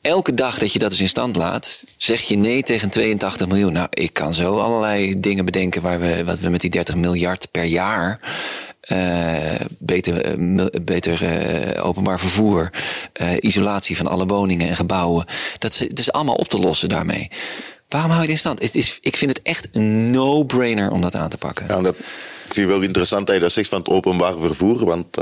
Elke dag dat je dat dus in stand laat, zeg je nee tegen 82 miljoen. Nou, ik kan zo allerlei dingen bedenken waar we, wat we met die 30 miljard per jaar uh, beter, uh, beter uh, openbaar vervoer, isolatie van alle woningen en gebouwen. Dat is, dat is allemaal op te lossen daarmee. Waarom hou je het in stand? Het is, ik vind het echt een no-brainer om dat aan te pakken. Ja, dat, ik vind het wel interessant dat je dat zegt van het openbaar vervoer. Want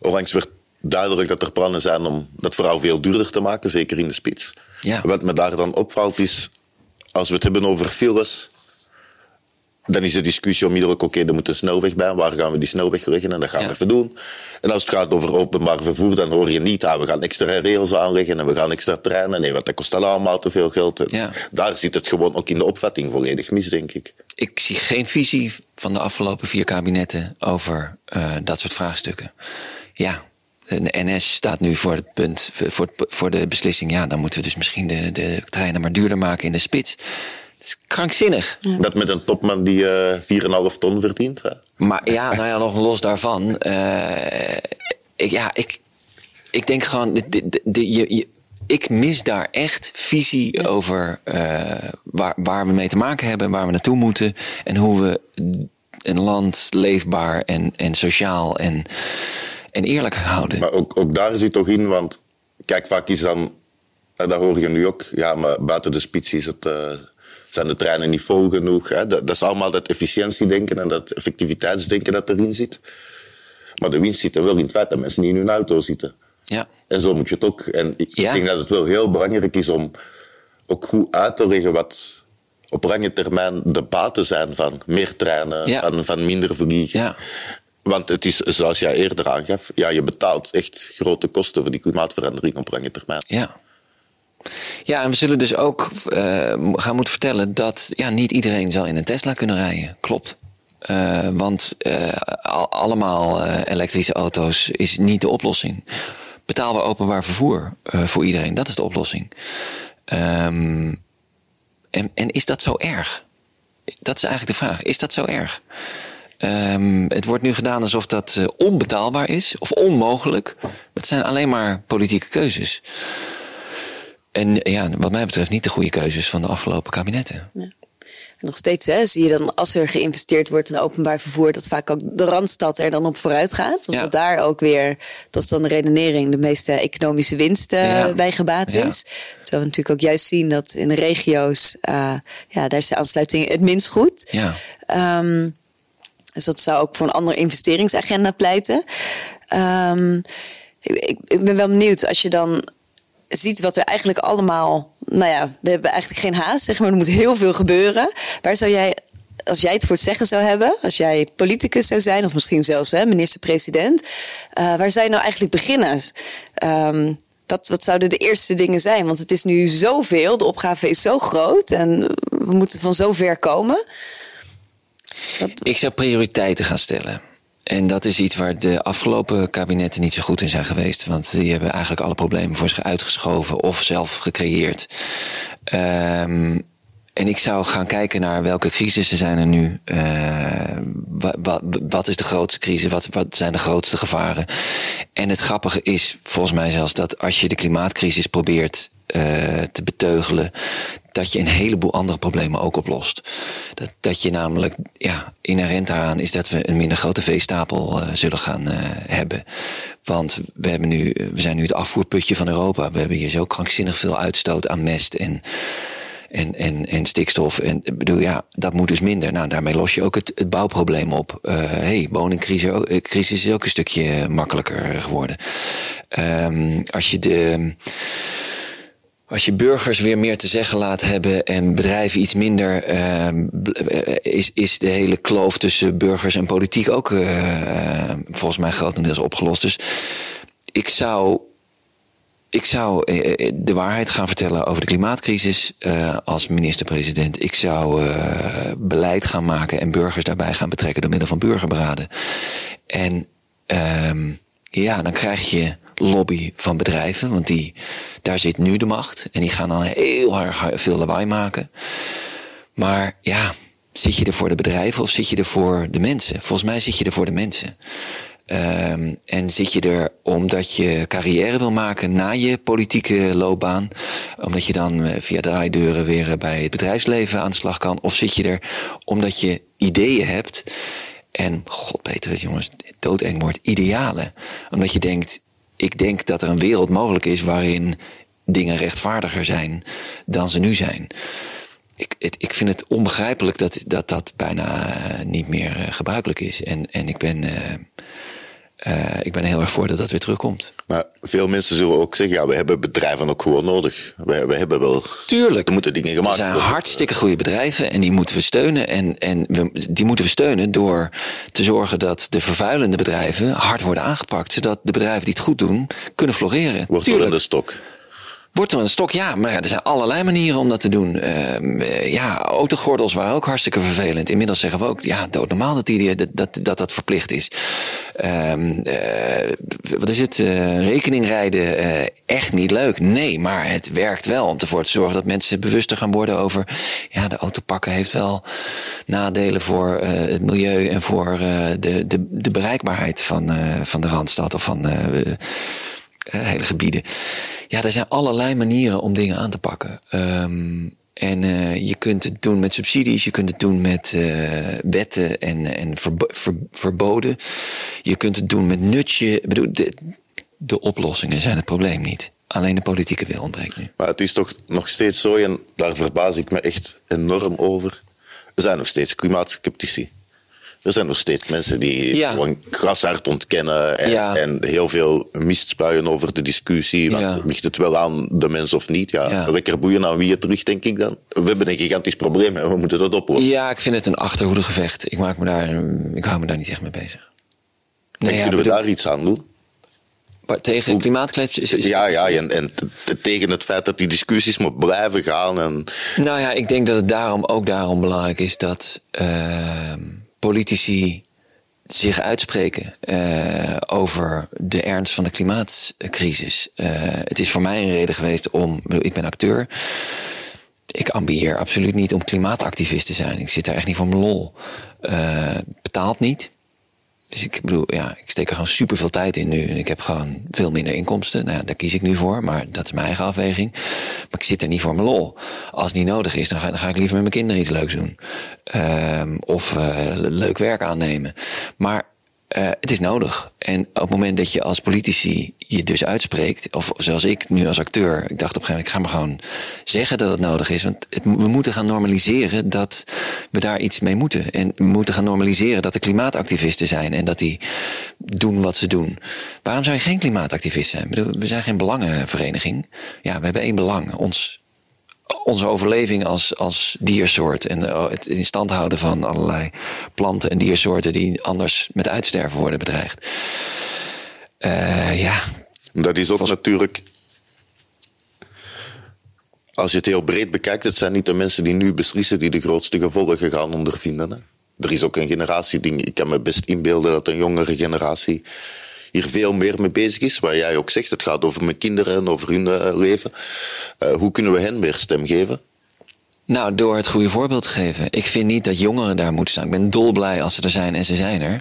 onlangs werd duidelijk dat er plannen zijn om dat vooral veel duurder te maken, zeker in de spits. Ja. Wat me daar dan opvalt is, als we het hebben over files dan is de discussie onmiddellijk, oké, okay, er moet een snelweg bij. Waar gaan we die snelweg leggen? En dat gaan we even doen. En als het gaat over openbaar vervoer, dan hoor je niet, ah, we gaan extra rails aanleggen en we gaan extra treinen. Nee, want dat kost allemaal te veel geld. Ja. Daar zit het gewoon ook in de opvatting volledig mis, denk ik. Ik zie geen visie van de afgelopen vier kabinetten over uh, dat soort vraagstukken. Ja, de NS staat nu voor het punt, voor, voor de beslissing, ja, dan moeten we dus misschien de, de treinen maar duurder maken in de spits is krankzinnig. Dat met een topman die uh, eh, 4,5 ton verdient. Hè? Maar ja, nou ja, nog los daarvan. Uh, ik, ja, ik, ik denk gewoon, de, de, de, je, ik mis daar echt visie over uh, waar, waar we mee te maken hebben, waar we naartoe moeten en hoe we een land leefbaar en, en sociaal en, en eerlijk houden. Maar ook, ook daar zit toch in, want kijk, vaak is dan, en dat hoor je nu ook, ja, maar buiten de spits is het zijn de treinen niet vol genoeg. Hè? Dat, dat, is allemaal dat efficiëntiedenken en dat effectiviteitsdenken dat erin zit. Maar de winst zit er wel in het feit dat mensen niet in hun auto zitten. Ja. En zo moet je het ook. En ik denk dat het wel heel belangrijk is om ook goed uit te leggen wat op lange termijn de baten zijn van meer treinen, van, van minder vliegen. Ja. Want het is, zoals jij eerder aangaf, ja, je betaalt echt grote kosten voor die klimaatverandering op lange termijn. Ja. Ja, en we zullen dus ook uh, gaan moeten vertellen dat ja, niet iedereen zal in een Tesla kunnen rijden. Klopt. Uh, want al, allemaal elektrische auto's is niet de oplossing. Betaalbaar openbaar vervoer voor iedereen, dat is de oplossing. Um, en, is dat zo erg? Dat is eigenlijk de vraag. Is dat zo erg? Um, het wordt nu gedaan alsof dat onbetaalbaar is of onmogelijk. Het zijn alleen maar politieke keuzes. En ja, wat mij betreft niet de goede keuzes van de afgelopen kabinetten. Ja. En nog steeds hè, zie je dan als er geïnvesteerd wordt in openbaar vervoer, dat vaak ook de randstad er dan op vooruit gaat. Omdat daar ook weer, dat is dan de redenering, de meeste economische winst uh, bij gebaat is. Terwijl we natuurlijk ook juist zien dat in de regio's, uh, ja, daar is de aansluiting het minst goed. Ja. Um, dus dat zou ook voor een andere investeringsagenda pleiten. Um, ik, ik ben wel benieuwd als je dan ziet wat er eigenlijk allemaal. Nou ja, we hebben eigenlijk geen haast, zeg maar. Er moet heel veel gebeuren. Waar zou jij, als jij het voor het zeggen zou hebben, als jij politicus zou zijn, of misschien zelfs minister-president, uh, waar zou je nou eigenlijk beginnen? Um, wat, wat zouden de eerste dingen zijn? Want het is nu zoveel, de opgave is zo groot en we moeten van zo ver komen. Ik zou prioriteiten gaan stellen. En dat is iets waar de afgelopen kabinetten niet zo goed in zijn geweest. Want die hebben eigenlijk alle problemen voor zich uitgeschoven of zelf gecreëerd. Um, en ik zou gaan kijken naar welke crisissen zijn er nu. Uh, wat, wat, is de grootste crisis? Wat, wat zijn de grootste gevaren? En het grappige is volgens mij zelfs dat als je de klimaatcrisis probeert uh, te beteugelen, dat je een heleboel andere problemen ook oplost. Dat, dat je namelijk, ja, inherent daaraan is dat we een minder grote veestapel uh, zullen gaan uh, hebben. Want we, hebben nu, we zijn nu het afvoerputje van Europa. We hebben hier zo krankzinnig veel uitstoot aan mest en en, en, en stikstof. En bedoel, ja, dat moet dus minder. Nou, daarmee los je ook het, het bouwprobleem op. Uh, hey, woningcrisis crisis is ook een stukje makkelijker geworden. Um, als je de als je burgers weer meer te zeggen laat hebben en bedrijven iets minder, uh, is, is de hele kloof tussen burgers en politiek ook uh, volgens mij grotendeels opgelost. Dus ik zou ik zou eh, eh, de waarheid gaan vertellen over de klimaatcrisis als minister-president. Ik zou beleid gaan maken en burgers daarbij gaan betrekken door middel van burgerberaden. En um, ja, dan krijg je lobby van bedrijven, want die, daar zit nu de macht. En die gaan dan heel erg veel lawaai maken. Maar ja, zit je er voor de bedrijven of zit je er voor de mensen? Volgens mij zit je er voor de mensen. Um, en zit je er omdat je carrière wil maken na je politieke loopbaan, omdat je dan eh, via draaideuren weer bij het bedrijfsleven aan de slag kan, of zit je er omdat je ideeën hebt en, god beter het jongens, doodeng wordt, idealen. Omdat je denkt, ik denk dat er een wereld mogelijk is waarin dingen rechtvaardiger zijn dan ze nu zijn. Ik, ik vind het onbegrijpelijk dat dat, dat bijna eh, niet meer eh, gebruikelijk is. En, en ik ben. Uh, uh, ik ben heel erg voor dat dat weer terugkomt. Maar veel mensen zullen ook zeggen: ja, we hebben bedrijven ook gewoon nodig. We, we hebben wel. Tuurlijk. Er moeten dingen gemaakt worden. Er zijn hartstikke goede bedrijven en die moeten we steunen. En, en we, die moeten we steunen door te zorgen dat de vervuilende bedrijven hard worden aangepakt. Zodat de bedrijven die het goed doen, kunnen floreren. Wordt Tuurlijk. de stok. Wordt er een stok? Ja, maar er zijn allerlei manieren om dat te doen. Uh, ja, autogordels waren ook hartstikke vervelend. Inmiddels zeggen we ook, ja, doodnormaal dat die, dat, dat, dat, dat verplicht is. Uh, wat is het? Uh, rekening rijden, echt niet leuk. Nee, maar het werkt wel om ervoor te zorgen dat mensen bewuster gaan worden over, ja, de autopakken heeft wel nadelen voor het milieu en voor de, de, de bereikbaarheid van, van de Randstad of van hele gebieden. Ja, er zijn allerlei manieren om dingen aan te pakken. Um, en uh, je kunt het doen met subsidies, je kunt het doen met uh, wetten en, en verbo ver verboden. Je kunt het doen met nutje. Ik bedoel, de, de oplossingen zijn het probleem niet. Alleen de politieke wil ontbreekt nu. Maar het is toch nog steeds zo, en daar verbaas ik me echt enorm over. Er zijn nog steeds klimaatskeptici. Er zijn nog steeds mensen die ja. gewoon grashard ontkennen en, en, heel veel mist spuien over de discussie. Ja. Ligt het wel aan de mens of niet? Ja, lekker boeien aan wie je terug, denk ik dan. We hebben een gigantisch probleem en we moeten dat oplossen. Ja, ik vind het een achterhoede gevecht. Ik, maak me daar, ik hou me daar niet echt mee bezig. Nee, kunnen we daar iets aan doen? Maar tegen klimaatklets is, is, Ja, ja en, en tegen het feit dat die discussies maar blijven gaan. En... Nou ja, ik denk dat het daarom ook daarom belangrijk is dat... Uh, politici zich uitspreken uh, over de ernst van de klimaatcrisis. Uh, het is voor mij een reden geweest om. Ik ben acteur. Ik ambieer absoluut niet om klimaatactivist te zijn. Ik zit daar echt niet voor mijn lol. Uh, betaalt niet. Dus ik bedoel, ja, ik steek er gewoon super veel tijd in nu. En ik heb gewoon veel minder inkomsten. Nou ja, daar kies ik nu voor, maar dat is mijn eigen afweging. Maar ik zit er niet voor mijn lol. Als het niet nodig is, dan ga, dan ga ik liever met mijn kinderen iets leuks doen. Um, of uh, leuk werk aannemen. Maar uh, het is nodig. En op het moment dat je als politici je dus uitspreekt, of zoals ik nu als acteur, ik dacht op een gegeven moment, ik ga maar gewoon zeggen dat het nodig is. Want het, we moeten gaan normaliseren dat we daar iets mee moeten. En we moeten gaan normaliseren dat er klimaatactivisten zijn en dat die doen wat ze doen. Waarom zou je geen klimaatactivist zijn? We zijn geen belangenvereniging. Ja, we hebben één belang. Ons onze overleving als, als diersoort en eh, het in stand houden van allerlei planten en diersoorten die anders met uitsterven worden bedreigd. Uh, ja. Dat is ook natuurlijk. Als je het heel breed bekijkt, het zijn niet de mensen die nu beslissen die de grootste gevolgen gaan ondervinden. Hè? Er is ook een generatieding. Ik kan me best inbeelden dat een jongere generatie hier veel meer mee bezig is. Waar jij ook zegt, het gaat over mijn kinderen en over hun uh, leven. Uh, hoe kunnen we hen meer stem geven? Nou, door het goede voorbeeld te geven. Ik vind niet dat jongeren daar moeten staan. Ik ben dolblij als ze er zijn en ze zijn er.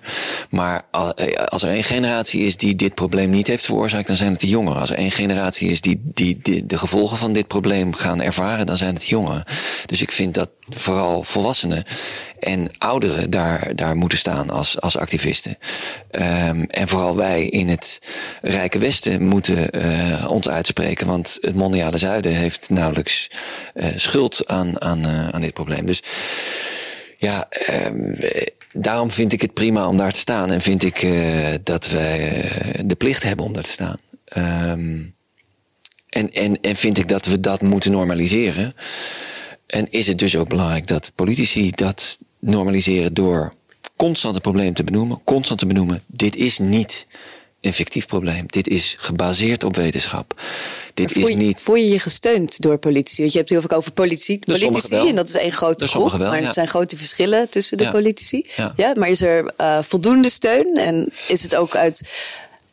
Maar eh, als er één generatie is die dit probleem niet heeft veroorzaakt, dan zijn het de jongeren. Als er één generatie is die, die, de gevolgen van dit probleem gaan ervaren, dan zijn het jongeren. Dus ik vind dat vooral volwassenen en ouderen daar, daar moeten staan als, als activisten. Um, en vooral wij in het Rijke Westen moeten uh, ons uitspreken. Want het mondiale zuiden heeft nauwelijks uh, schuld aan, aan, uh, aan dit probleem. Dus ja, um, daarom vind ik het prima om daar te staan. En vind ik dat wij de plicht hebben om daar te staan. Um, en, en, en vind ik dat we dat moeten normaliseren. En is het dus ook belangrijk dat politici dat normaliseren door constant het probleem te benoemen, constant te benoemen, dit is niet een fictief probleem. Dit is gebaseerd op wetenschap. Dit is je, niet. voel je je gesteund door politie? Want je hebt heel veel over politie, politici. En dat is één grote groep. wel, maar er ja. zijn grote verschillen tussen de politici. Ja. maar is er eh, voldoende steun? En is het ook uit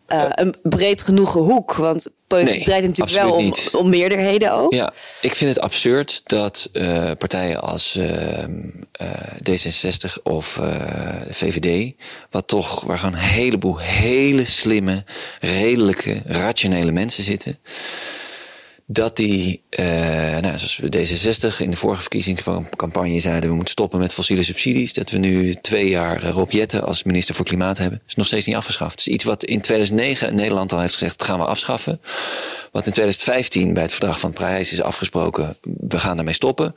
eh, een breed genoegen hoek? Want politiek Nee, draait natuurlijk wel om, om meerderheden ook. Ja, ik vind het absurd dat eh, partijen als ehm, eh, D66 of de VVD, wat toch, waar gewoon een heleboel hele slimme, redelijke, rationele mensen zitten, dat die, eh, nou, zoals we D66 in de vorige verkiezingscampagne zeiden, we moeten stoppen met fossiele subsidies. Dat we nu twee jaar eh, Rob Jetten als minister voor Klimaat hebben. is nog steeds niet afgeschaft. Het is iets wat in 2009 Nederland al heeft gezegd, gaan we afschaffen. Wat in 2015 bij het verdrag van Parijs is afgesproken, we gaan daarmee stoppen.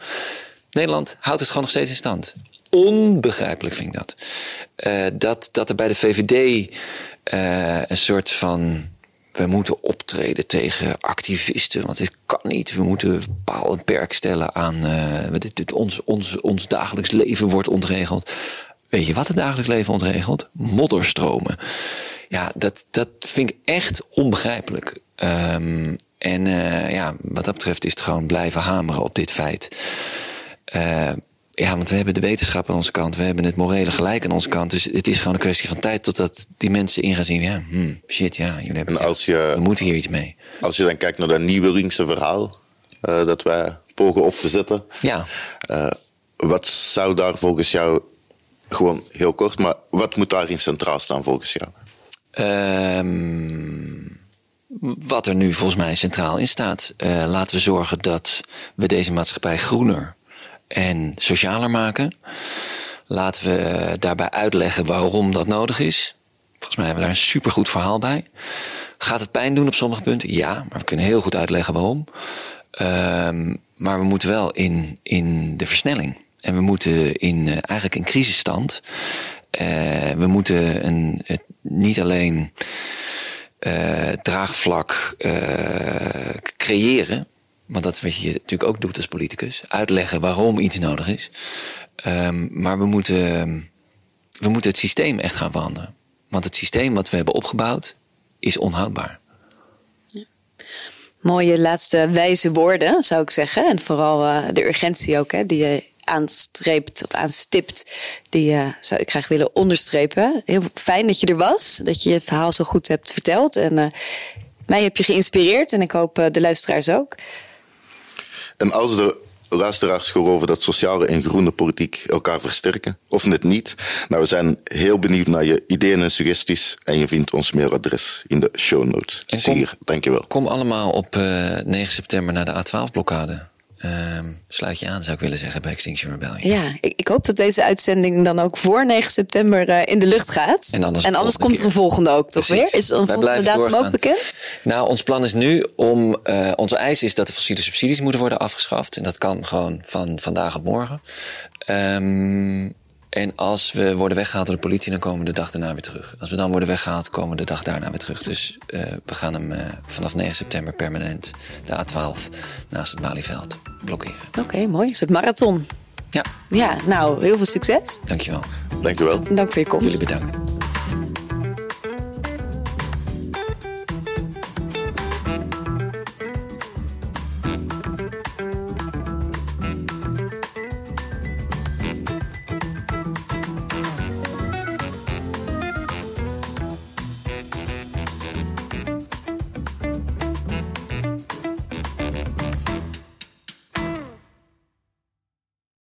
Nederland houdt het gewoon nog steeds in stand. Onbegrijpelijk vind ik dat. Eh, dat, dat er bij de VVD een soort van. We moeten optreden tegen activisten, want dit kan niet. We moeten paal en perk stellen aan. dit, dit, ons, ons, ons dagelijks leven wordt ontregeld. Weet je wat het dagelijks leven ontregelt? Modderstromen. Ja, dat, dat vind ik echt onbegrijpelijk. Ehm, en eh, ja, wat dat betreft is het gewoon blijven hameren op dit feit. Eh, ja, want we hebben de wetenschap aan onze kant. We hebben het morele gelijk aan onze kant. Dus het is gewoon een kwestie van tijd totdat die mensen in gaan zien. Ja, hmm, shit, ja, jullie hebben. En als je- we moeten hier iets mee. Als je dan kijkt naar dat nieuwe linkse verhaal eh, dat wij pogen op te zetten. Ja. eh, wat zou daar volgens jou, gewoon heel kort, maar wat moet daarin centraal staan volgens jou? Ehm, wat er nu volgens mij centraal in staat. Eh, laten we zorgen dat we deze maatschappij groener en socialer maken. Laten we daarbij uitleggen waarom dat nodig is. Volgens mij hebben we daar een supergoed verhaal bij. Gaat het pijn doen op sommige punten? Ja, maar we kunnen heel goed uitleggen waarom. Ehm, maar we moeten wel in, in de versnelling. En we moeten in eh, eigenlijk een crisisstand. eh, we moeten een, het, niet alleen eh, draagvlak eh, creëren. Want dat is wat je natuurlijk ook doet als politicus. Uitleggen waarom iets nodig is. Ehm, maar we moeten, we moeten het systeem echt gaan veranderen. Want het systeem wat we hebben opgebouwd is onhoudbaar. Mooie laatste wijze woorden, zou ik zeggen. En vooral eh, de urgentie ook, hè, die je aanstreept of aanstipt. Die eh, zou ik graag willen onderstrepen. Heel fijn dat je er was. Dat je je verhaal zo goed hebt verteld. En eh, mij heb je geïnspireerd. En ik hoop de luisteraars ook. En als de luisteraars geloven dat sociale en groene politiek elkaar versterken, of net niet, nou, we zijn heel benieuwd naar je ideeën en suggesties. En je vindt ons mailadres in de show notes. En kom- hier, dankjewel. Kom allemaal op eh, 9 september naar de A12-blokkade. Ehm, sluit je aan, zou ik willen zeggen, bij Extinction Rebellion. Ja, ik, ik hoop dat deze uitzending dan ook voor 9 september eh, in de lucht gaat. En anders de komt er een volgende ook, toch Precies. weer? Is een Wij volgende datum ook bekend? Nou, ons plan is nu om. eh, onze eis is dat de fossiele subsidies moeten worden afgeschaft. En dat kan gewoon van vandaag op morgen. Ehm, en als we worden weggehaald door de politie, dan komen we de dag daarna weer terug. Als we dan worden weggehaald, komen we de dag daarna weer terug. Dus eh, we gaan hem eh, vanaf 9 september permanent de A12 naast het Malieveld blokkeren. Oké, mooi. Een soort marathon. Ja, Ja, nou, heel veel succes. dankjewel. Dankjewel. Dank voor je komst. Jullie bedankt.